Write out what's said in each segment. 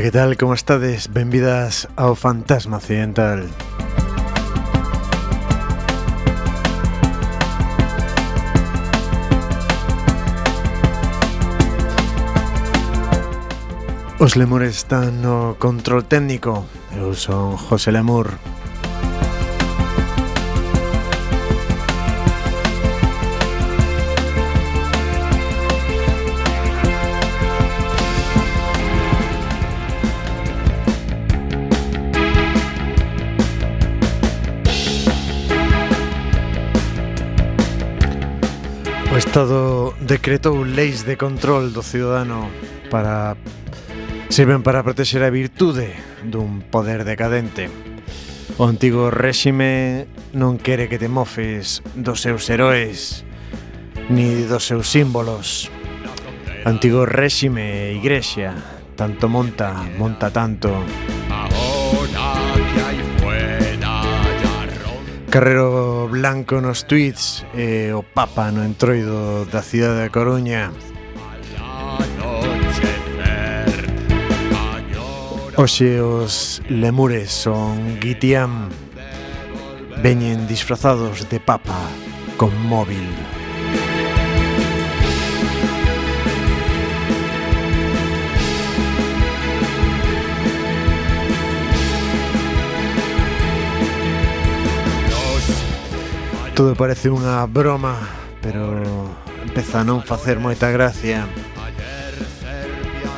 Ola, que tal? Como estades? Benvidas ao Fantasma Occidental. Os lemures están no control técnico. Eu son José Lemur. Estado decretou leis de control do ciudadano para sirven para protexer a virtude dun poder decadente. O antigo réxime non quere que te mofes dos seus heróis ni dos seus símbolos. Antigo réxime, e igrexa, tanto monta, monta tanto. Carrero Blanco nos tweets e o Papa no entroido da cidade da Coruña. Oxe os lemures son Guitián Veñen disfrazados de papa con móvil. Todo parece unha broma, pero empeza a non facer moita gracia.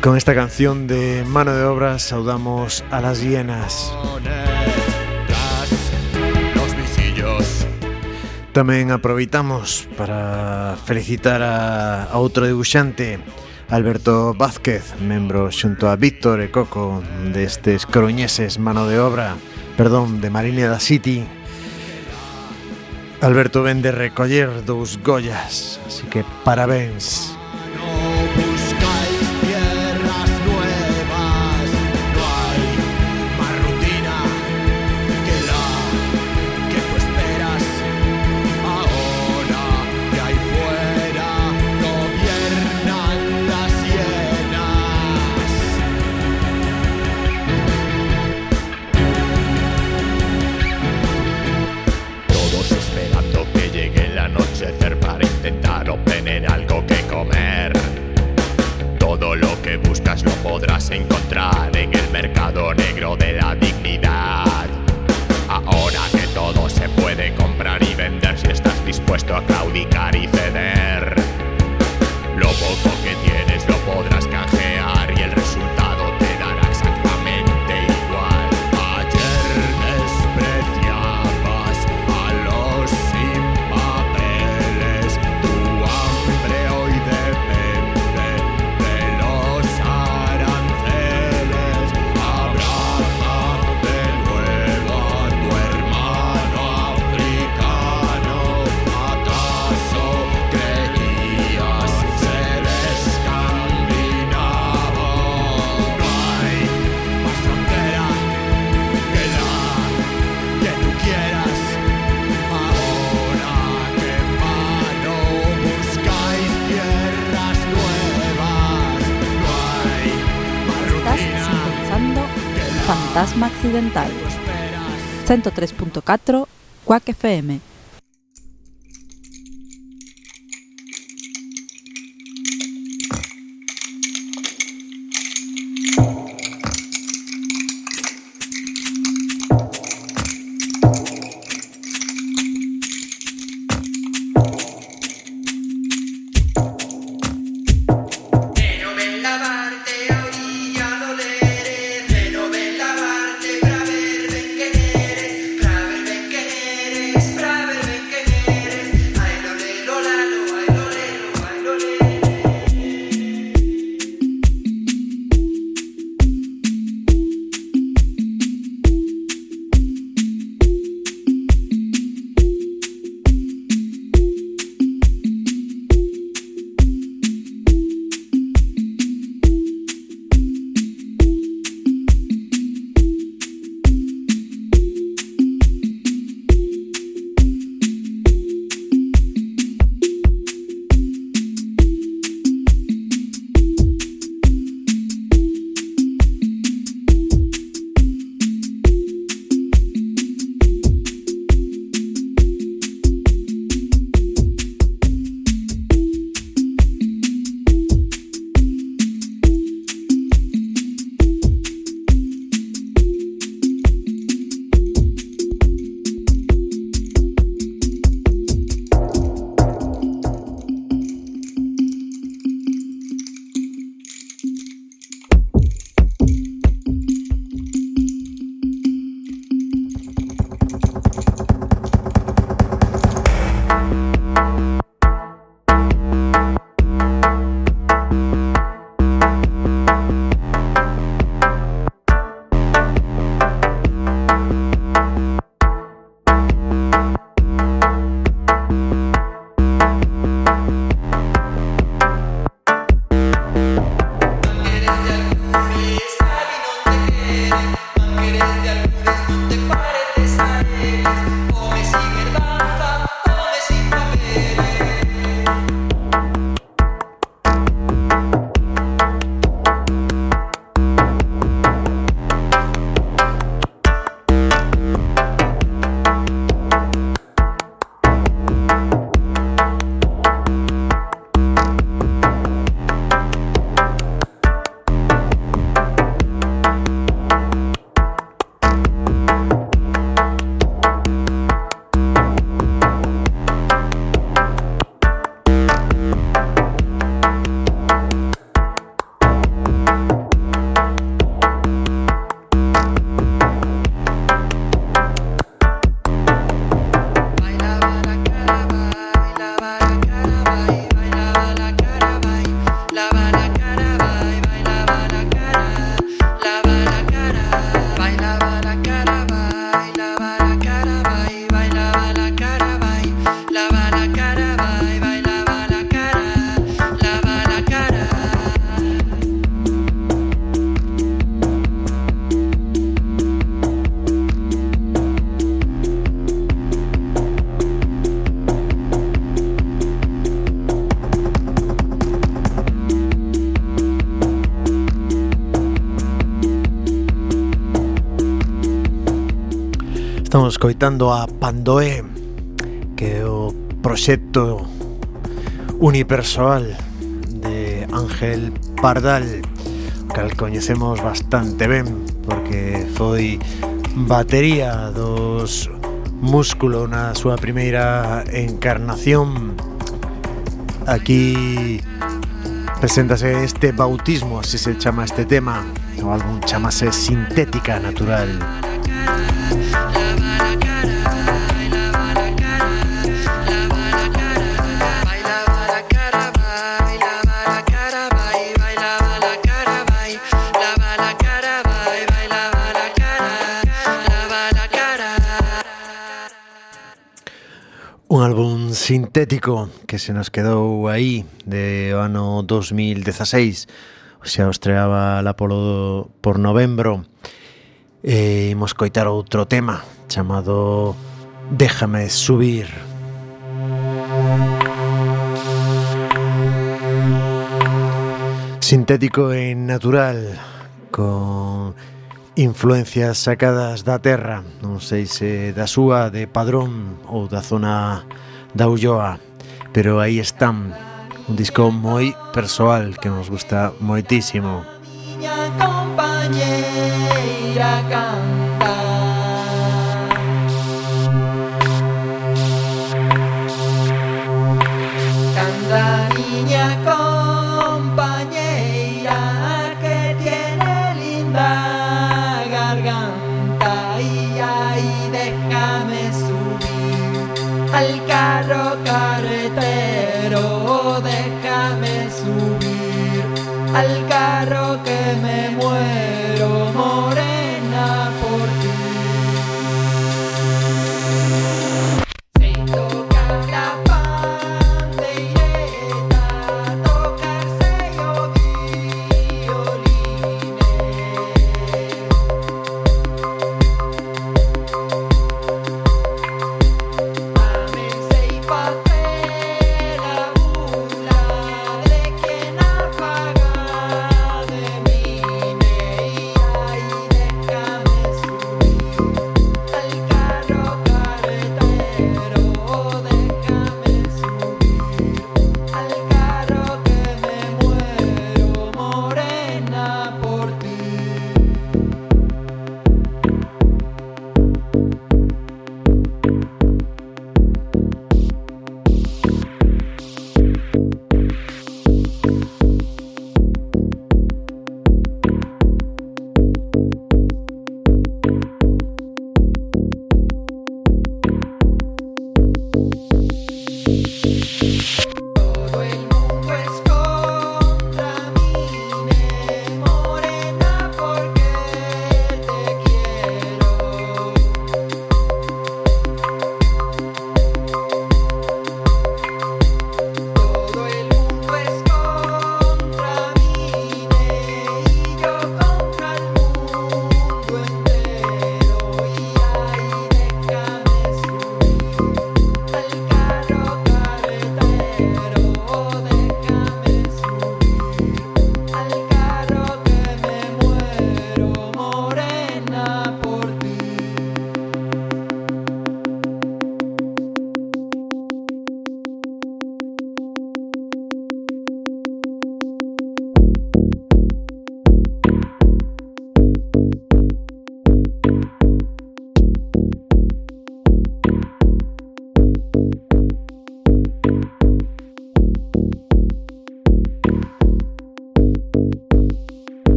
Con esta canción de Mano de Obras saudamos a las hienas. Tamén aproveitamos para felicitar a, a outro debuxante, Alberto Vázquez, membro xunto a Víctor e Coco destes croñeses Mano de Obra, perdón, de Marina da City, Alberto vende recoller dous Goyas, así que parabéns. Negro de la dignidad. Ahora que todo se puede comprar y vender si estás dispuesto a claudicar occidental. 103.4 Quack FM escoitando a Pandoé que é o proxecto unipersoal de Ángel Pardal cal coñecemos bastante ben porque foi batería dos Músculo na súa primeira encarnación aquí preséntase este bautismo, así se chama este tema. O álbum chamase Sintética Natural. sintético que se nos quedou aí de ano 2016 xa os treaba la polo por novembro. E imos coitar outro tema chamado Déjame subir. Sintético e natural con influencias sacadas da terra, non sei se da súa, de Padrón ou da zona da Ulloa pero aí están. Un disco moi persoal que nos gusta moitísimo. Compañeira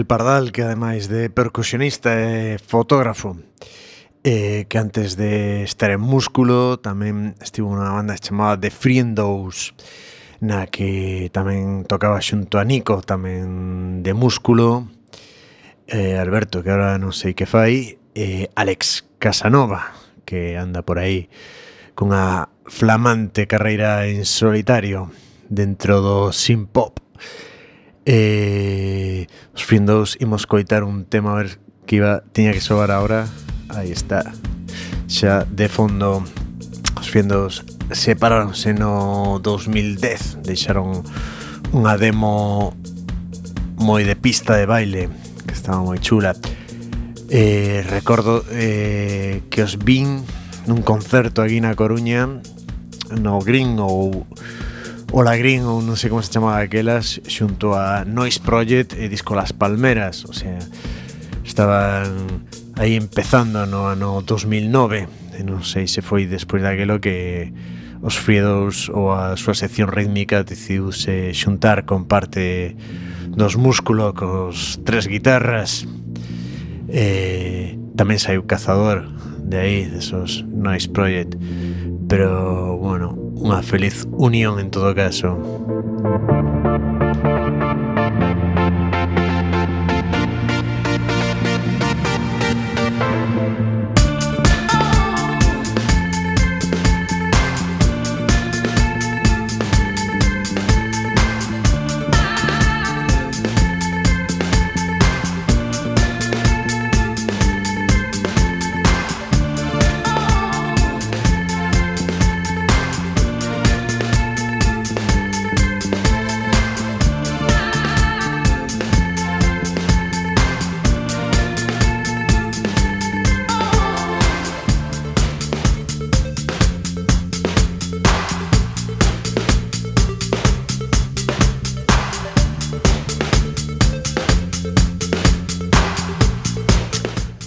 Ángel Pardal, que ademais de percusionista e fotógrafo, eh, que antes de estar en Músculo tamén estivo unha banda chamada The Friendos, na que tamén tocaba xunto a Nico, tamén de Músculo, eh, Alberto, que agora non sei que fai, eh, Alex Casanova, que anda por aí cunha flamante carreira en solitario dentro do synth pop. E os findos imos coitar un tema a ver que iba, tiña que soar ahora. Aí está. Xa de fondo os findos separáronse no 2010, deixaron unha demo moi de pista de baile, que estaba moi chula. Eh, recordo eh, que os vin nun concerto aquí na Coruña no Green ou Ola Green ou non sei como se chamaba aquelas xunto a Noise Project e Disco Las Palmeras. O sea, estaban aí empezando no ano 2009 e non sei se foi despois daquelo que os Friedos ou a súa sección rítmica decidiuse xuntar con parte dos músculo cos tres guitarras. E tamén saiu Cazador de aí, desos Noise Project. Pero bueno, unha feliz unión en todo caso.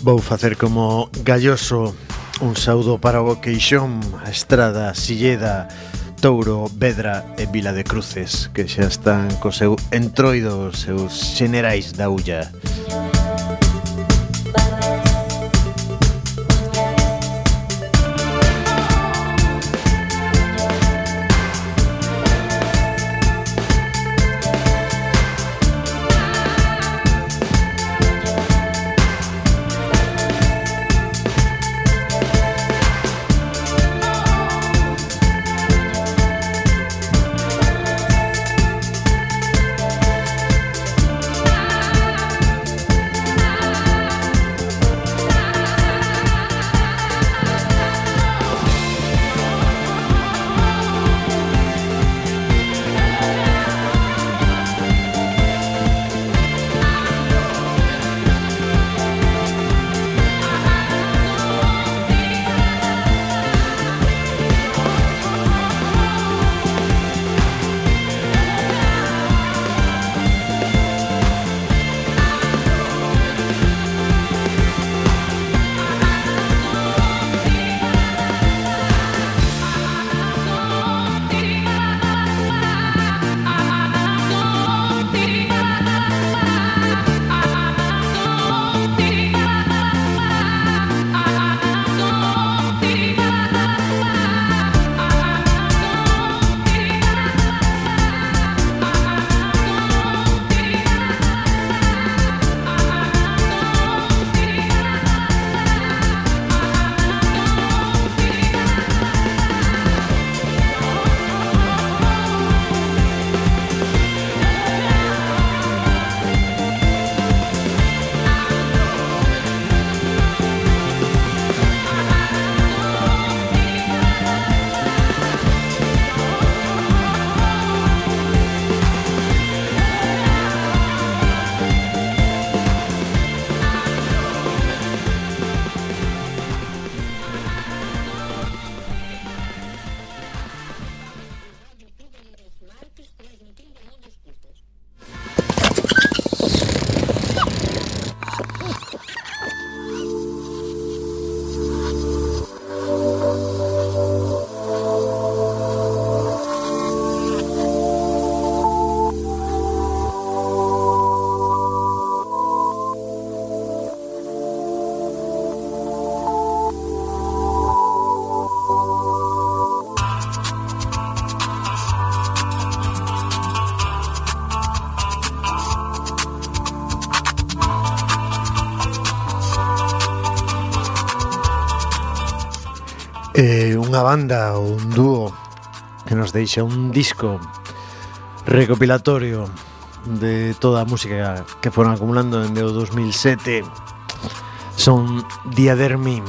Vou facer como galloso un saúdo para o Queixón, a Estrada, Silleda, Touro, Vedra e Vila de Cruces, que xa están co seu entroido, seus xenerais da ulla. Música un disco recopilatorio de toda a música que foron acumulando dende o 2007 son Diadermin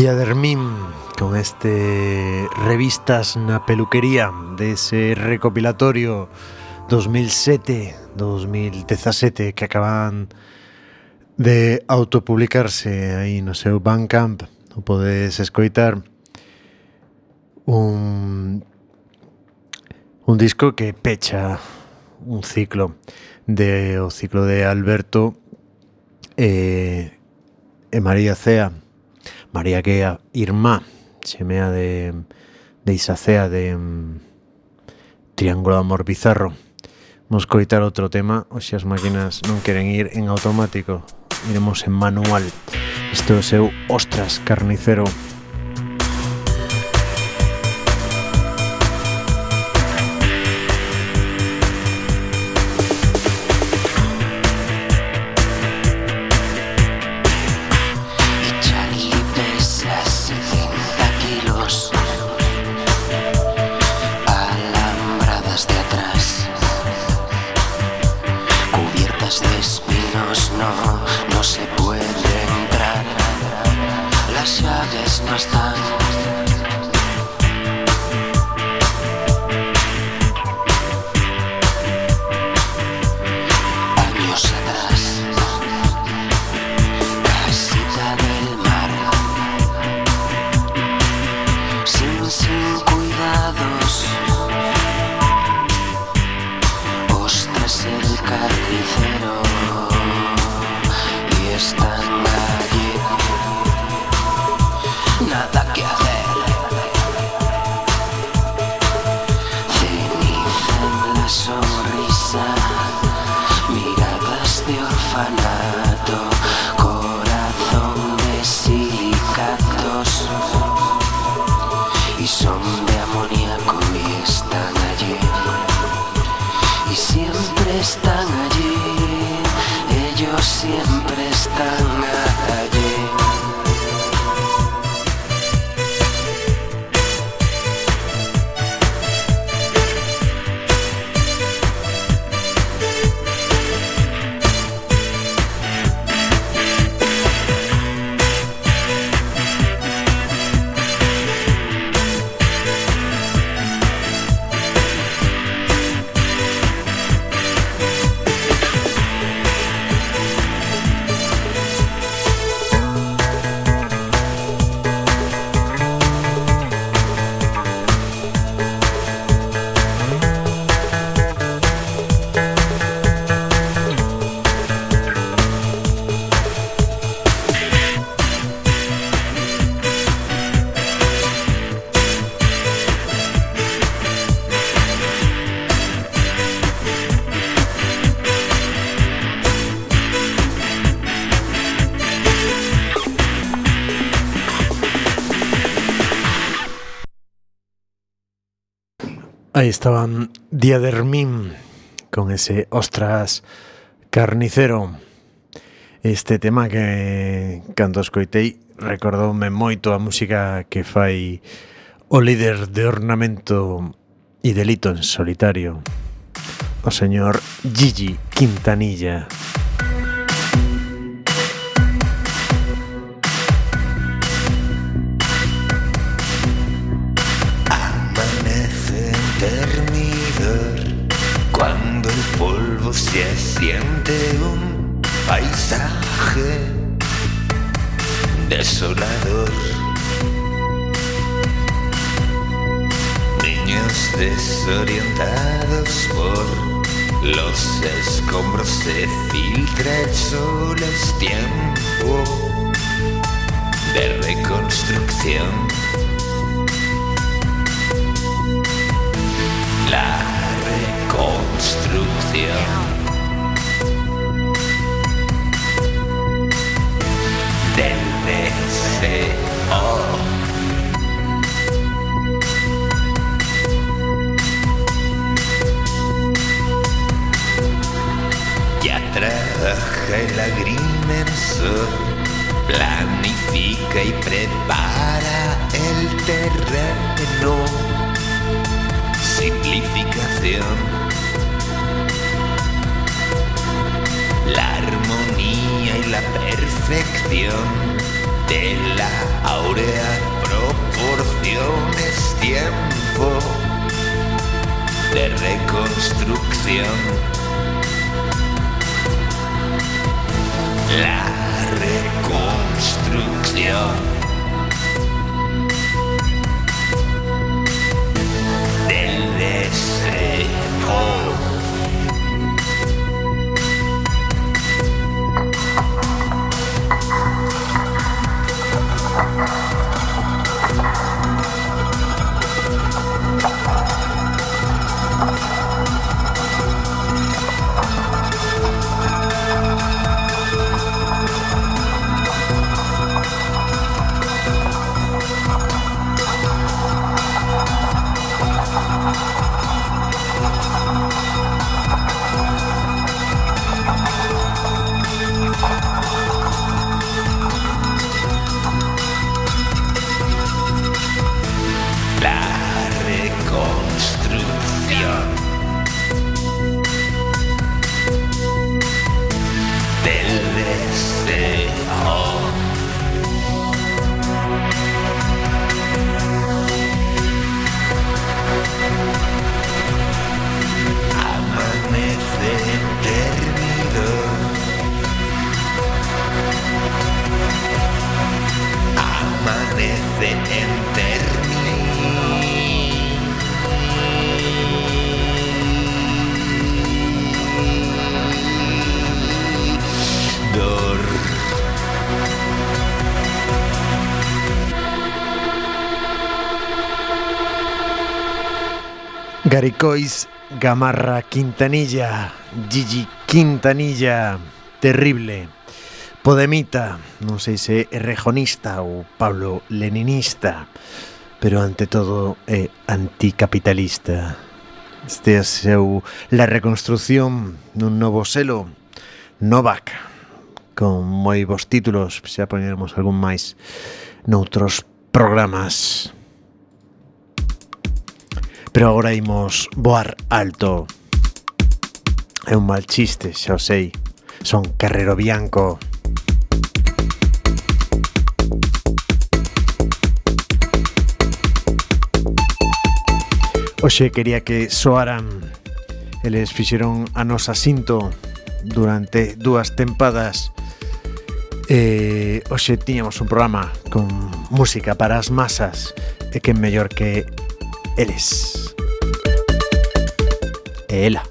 Viadermín con este Revistas na peluquería dese de recopilatorio 2007-2017 que acaban de autopublicarse aí no seu Bandcamp. O podes escoitar un un disco que pecha un ciclo de o ciclo de Alberto e, e María Cea. María que a irmá semea de, de Isacea de um, Triángulo de Amor Bizarro. Vamos coitar outro tema Oxe as máquinas non queren ir en automático Iremos en manual. Isto é o seu Ostras Carnicero ciudades no están. Ahí estaban Diadermín con ese ostras carnicero. Este tema que cando escoitei recordoume moito a música que fai o líder de ornamento e delito en solitario, o señor Gigi Quintanilla. Se siente un paisaje desolador. Niños desorientados por los escombros se filtra el sol, es tiempo de reconstrucción. La reconstrucción. Deseo. Ya trabaja el agrimensor, planifica y prepara el terreno. Simplificación. La armonía y la perfección de la áurea proporción es tiempo de reconstrucción. La reconstrucción del deseo. Dor. Garicois Gamarra Quintanilla, Gigi Quintanilla, terrible. Podemita, non sei se é rejonista ou Pablo Leninista, pero ante todo é anticapitalista. Este é seu La reconstrución dun novo selo, Novak, con moi bons títulos, xa poñeremos algún máis noutros programas. Pero agora imos voar alto. É un mal chiste, xa o sei. Son Carrero Bianco. Oxe quería que soaran Eles fixeron a nosa cinto durante dúas tempadas. E oxe tiñamos un programa con música para as masas E que mellor que eles. E ela.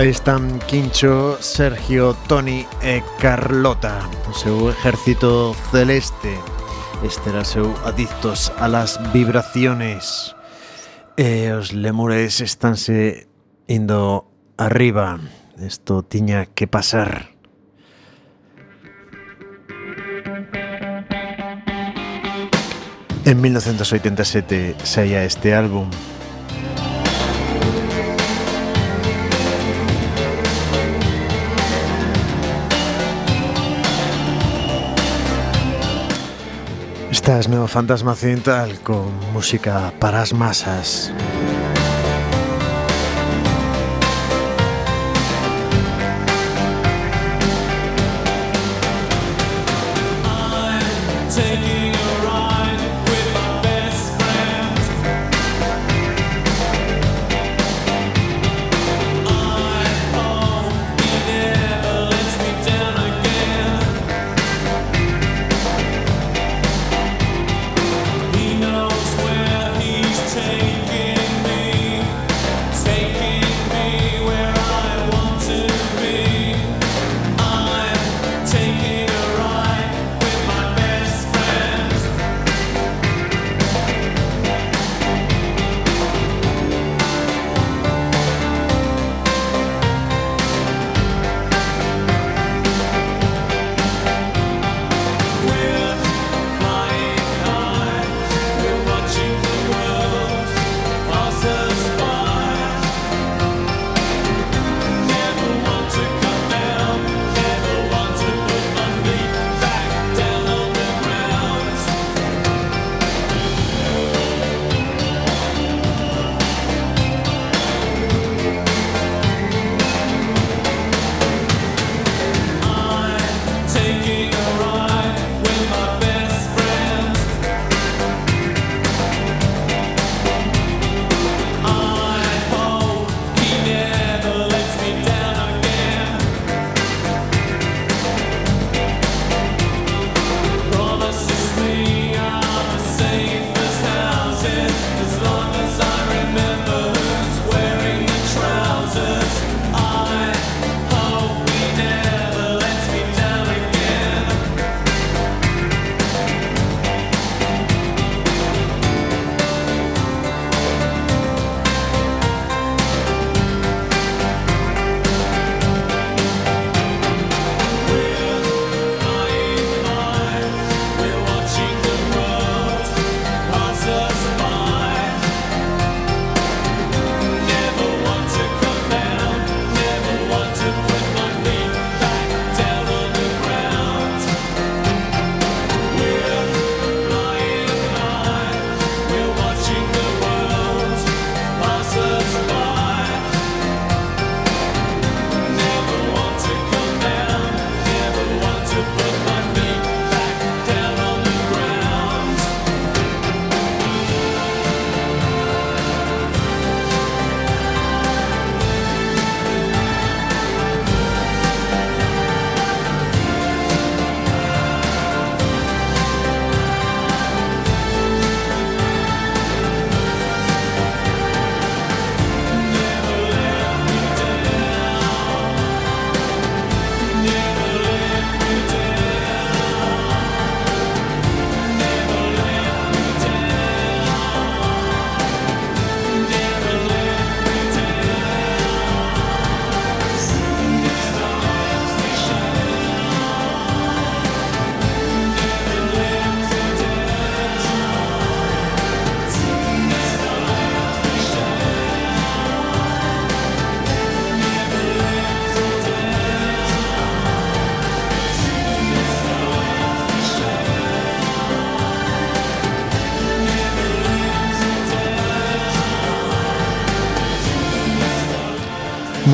Aí están Quincho, Sergio, Toni e Carlota. O seu exército celeste. Este seu adictos a las vibraciones. E os lemures estánse indo arriba. Isto tiña que pasar. En 1987 saía este álbum Estás no Fantasma Occidental con música para as masas.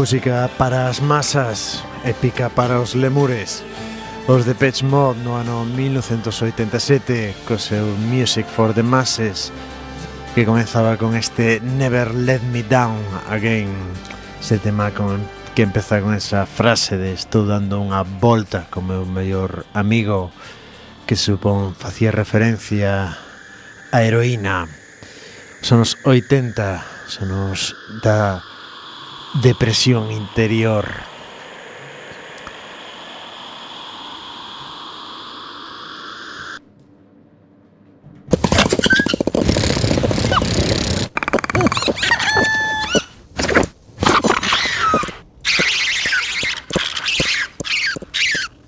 Música para as masas, épica para os lemures. Os de Pitch Mod no ano 1987 co seu Music for the Masses que comenzaba con este Never Let Me Down Again ese tema con, que empeza con esa frase de estou dando unha volta con meu mellor amigo que supón facía referencia a heroína son os 80 son os da depresión interior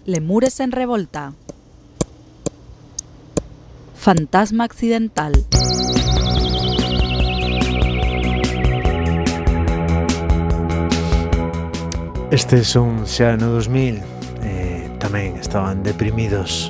Lemures en revolta. Fantasma accidental. Este son xa no 2000 eh, tamén estaban deprimidos.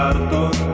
canto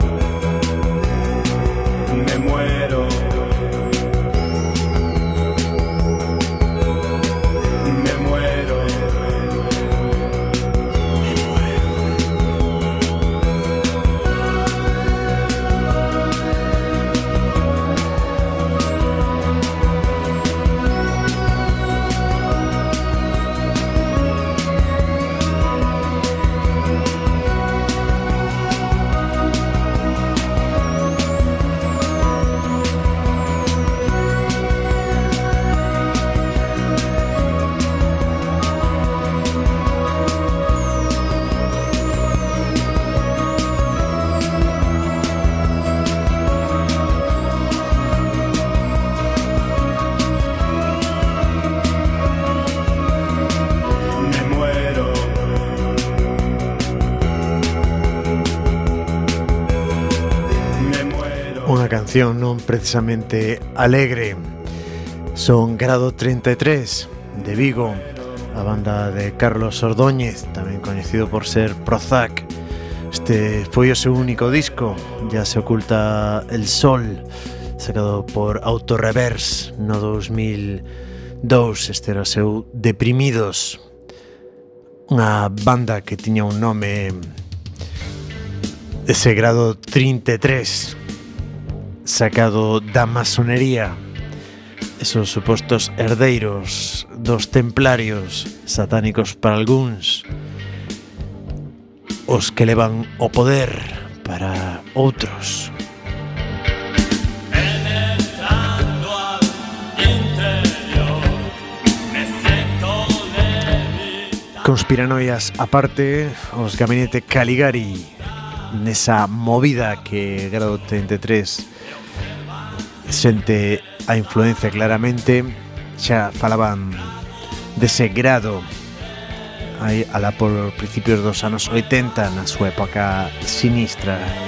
canción non precisamente alegre. Son Grado 33 de Vigo A banda de Carlos Ordóñez Tamén coñecido por ser Prozac. Este foi o seu único disco Ya se oculta el sol Sacado por Autoreverse no 2002 Este era o seu Deprimidos Unha banda que tiña un nome Ese grado 33 sacado da masonería. Esos supostos herdeiros dos templarios satánicos para algúns os que levan o poder para outros. Conspiranoias aparte, os Gabinete Caligari nesa movida que Grado 33 sente a influencia claramente xa falaban dese grado aí alá por principios dos anos 80 na súa época sinistra.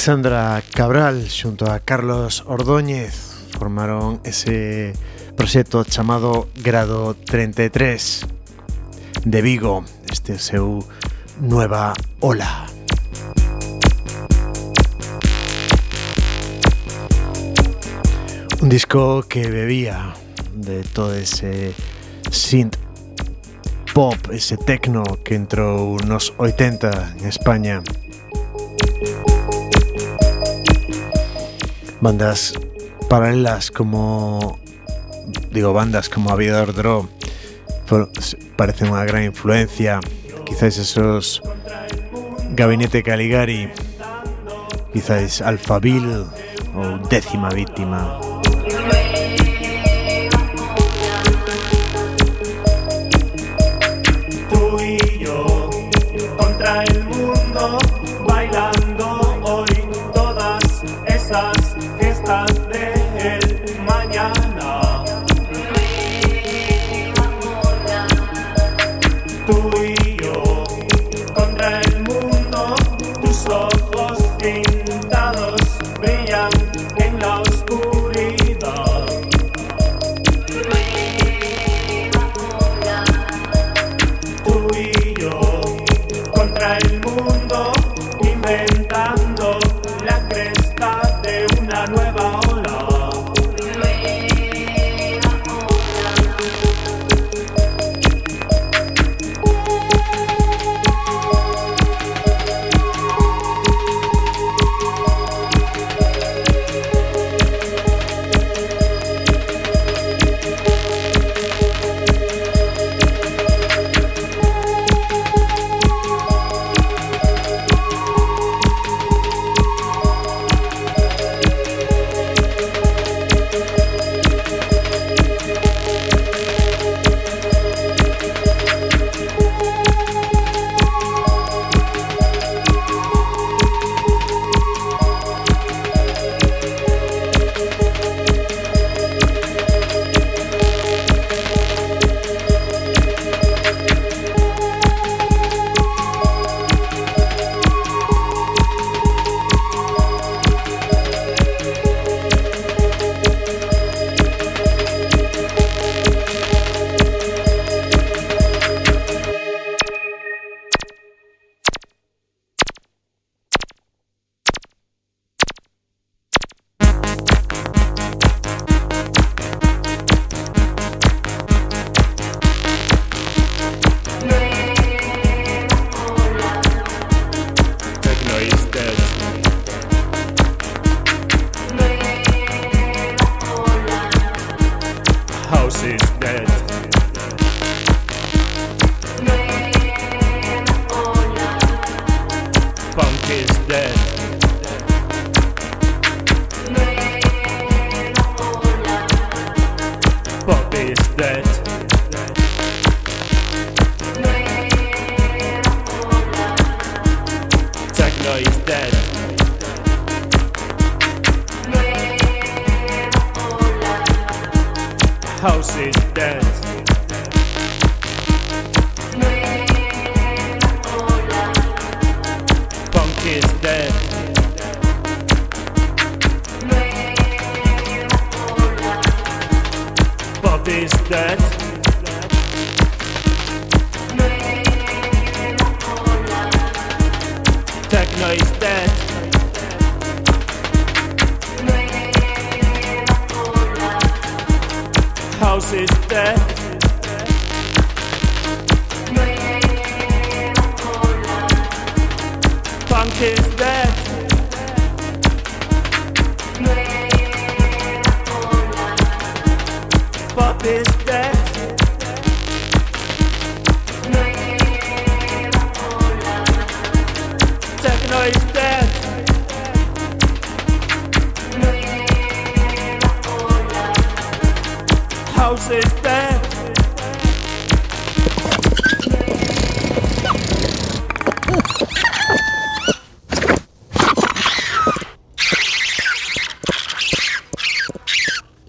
Sandra Cabral xunto a Carlos Ordóñez formaron ese proxecto chamado Grado 33 de Vigo, este seu Nueva Ola. Un disco que bebía de todo ese synth pop, ese techno que entrou nos 80 en España. Bandas paralelas como digo bandas como Aviador Draw parecen unha gran influencia. Quizás esos Gabinete Caligari quizás Alphaville ou Décima Víctima time.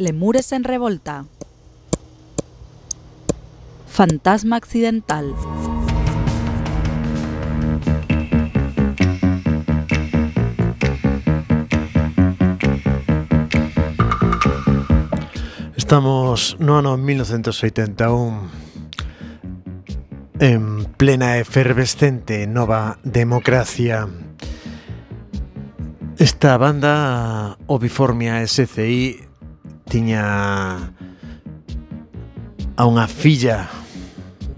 Lemures en revolta. Fantasma accidental. Estamos no ano 1981 en plena efervescente nova democracia. Esta banda Obiformia SCI tiña a unha filla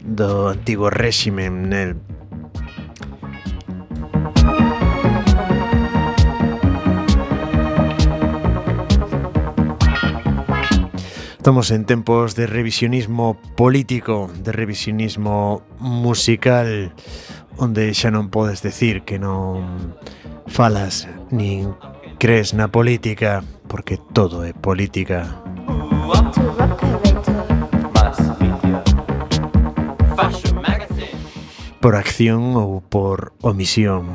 do antigo réxime nel Estamos en tempos de revisionismo político, de revisionismo musical, onde xa non podes decir que non falas nin crees na política. Porque todo é política. Por acción ou por omisión.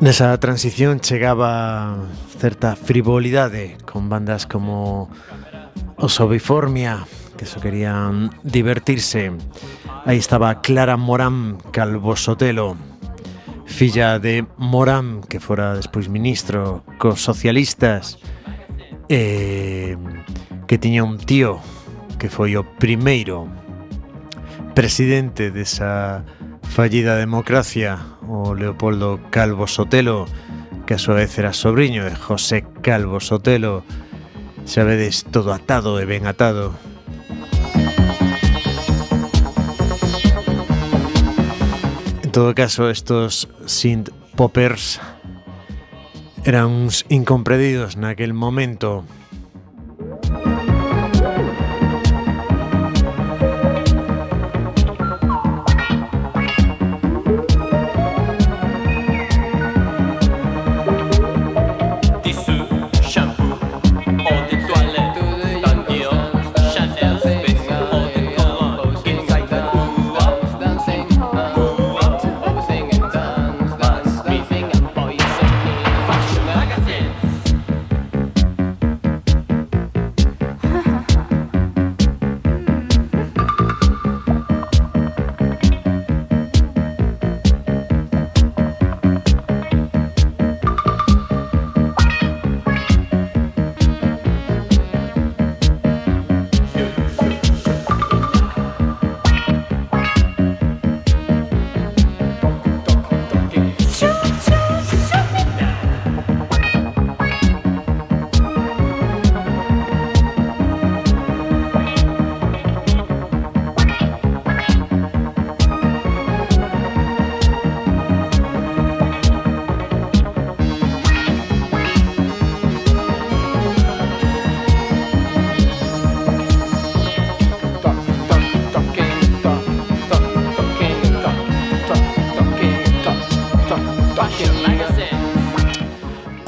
Nesa transición chegaba certa frivolidade con bandas como os Obiformia, que só querían divertirse. Aí estaba Clara Morán Calvo Sotelo, filla de Morán, que fora despois ministro cos socialistas, eh, que tiña un tío que foi o primeiro presidente desa fallida democracia, o Leopoldo Calvo Sotelo, que a súa vez era sobrinho de José Calvo Sotelo, xa vedes todo atado e ben atado, todo caso, estos synth poppers eran uns incompredidos naquel momento.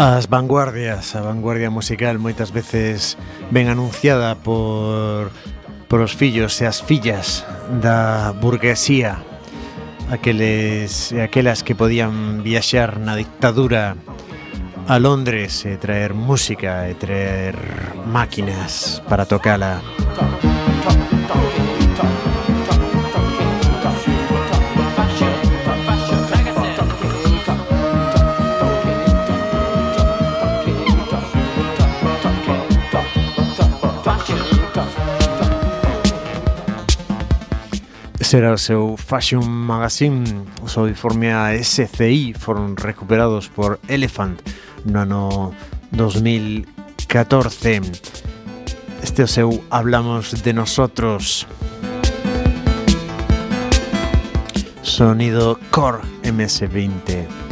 As vanguardias, a vanguardia musical moitas veces ben anunciada por por os fillos e as fillas da burguesía aqueles e aquelas que podían viaxar na dictadura a Londres e traer música e traer máquinas para tocala. Música Será o seu Fashion Magazine Os Uniformea SCI foron recuperados por Elephant no ano 2014 Este o seu Hablamos de Nosotros. Sonido Core MS-20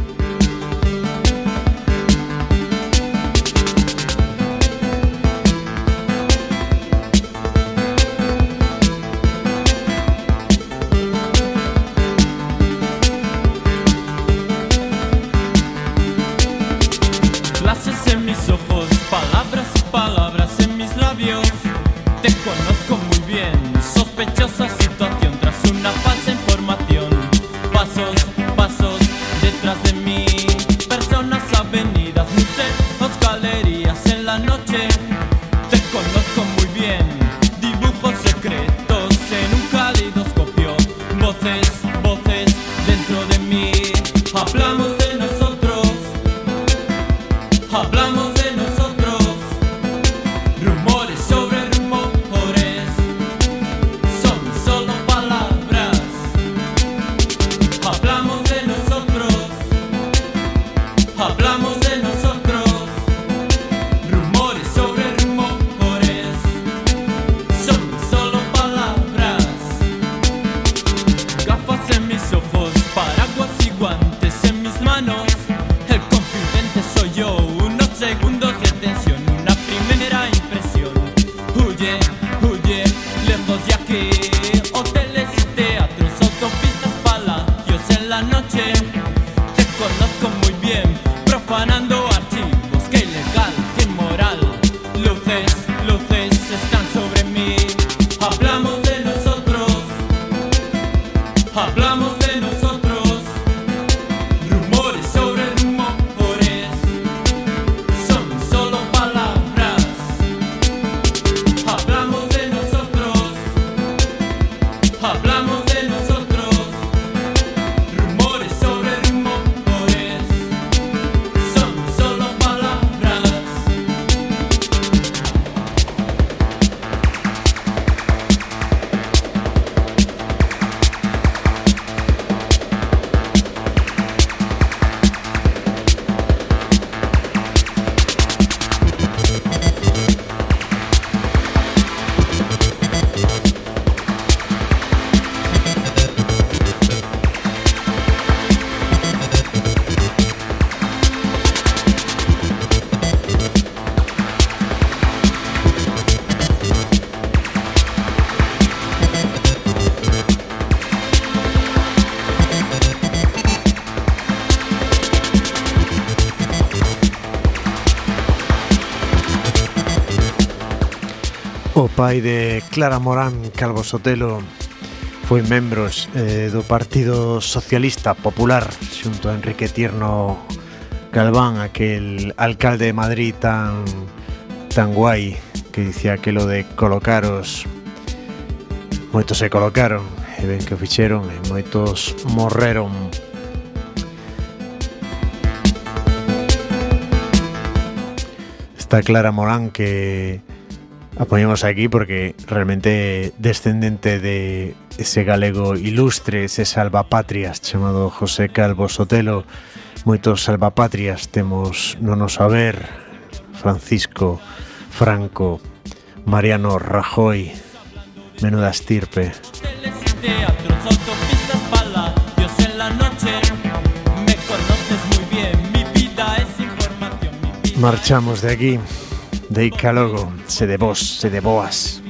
pai de Clara Morán Calvo Sotelo foi membros eh, do Partido Socialista Popular xunto a Enrique Tierno Galván, aquel alcalde de Madrid tan tan guai que dicía aquilo de colocaros moitos se colocaron e ben que o fixeron e moitos morreron. Está Clara Morán que a poníamos aquí porque realmente descendente de ese galego ilustre, ese salvapatrias chamado José Calvo Sotelo, moitos salvapatrias temos no nos saber Francisco, Franco, Mariano Rajoy, menuda estirpe. Marchamos de aquí de Icalogo, se de vos, se de boas.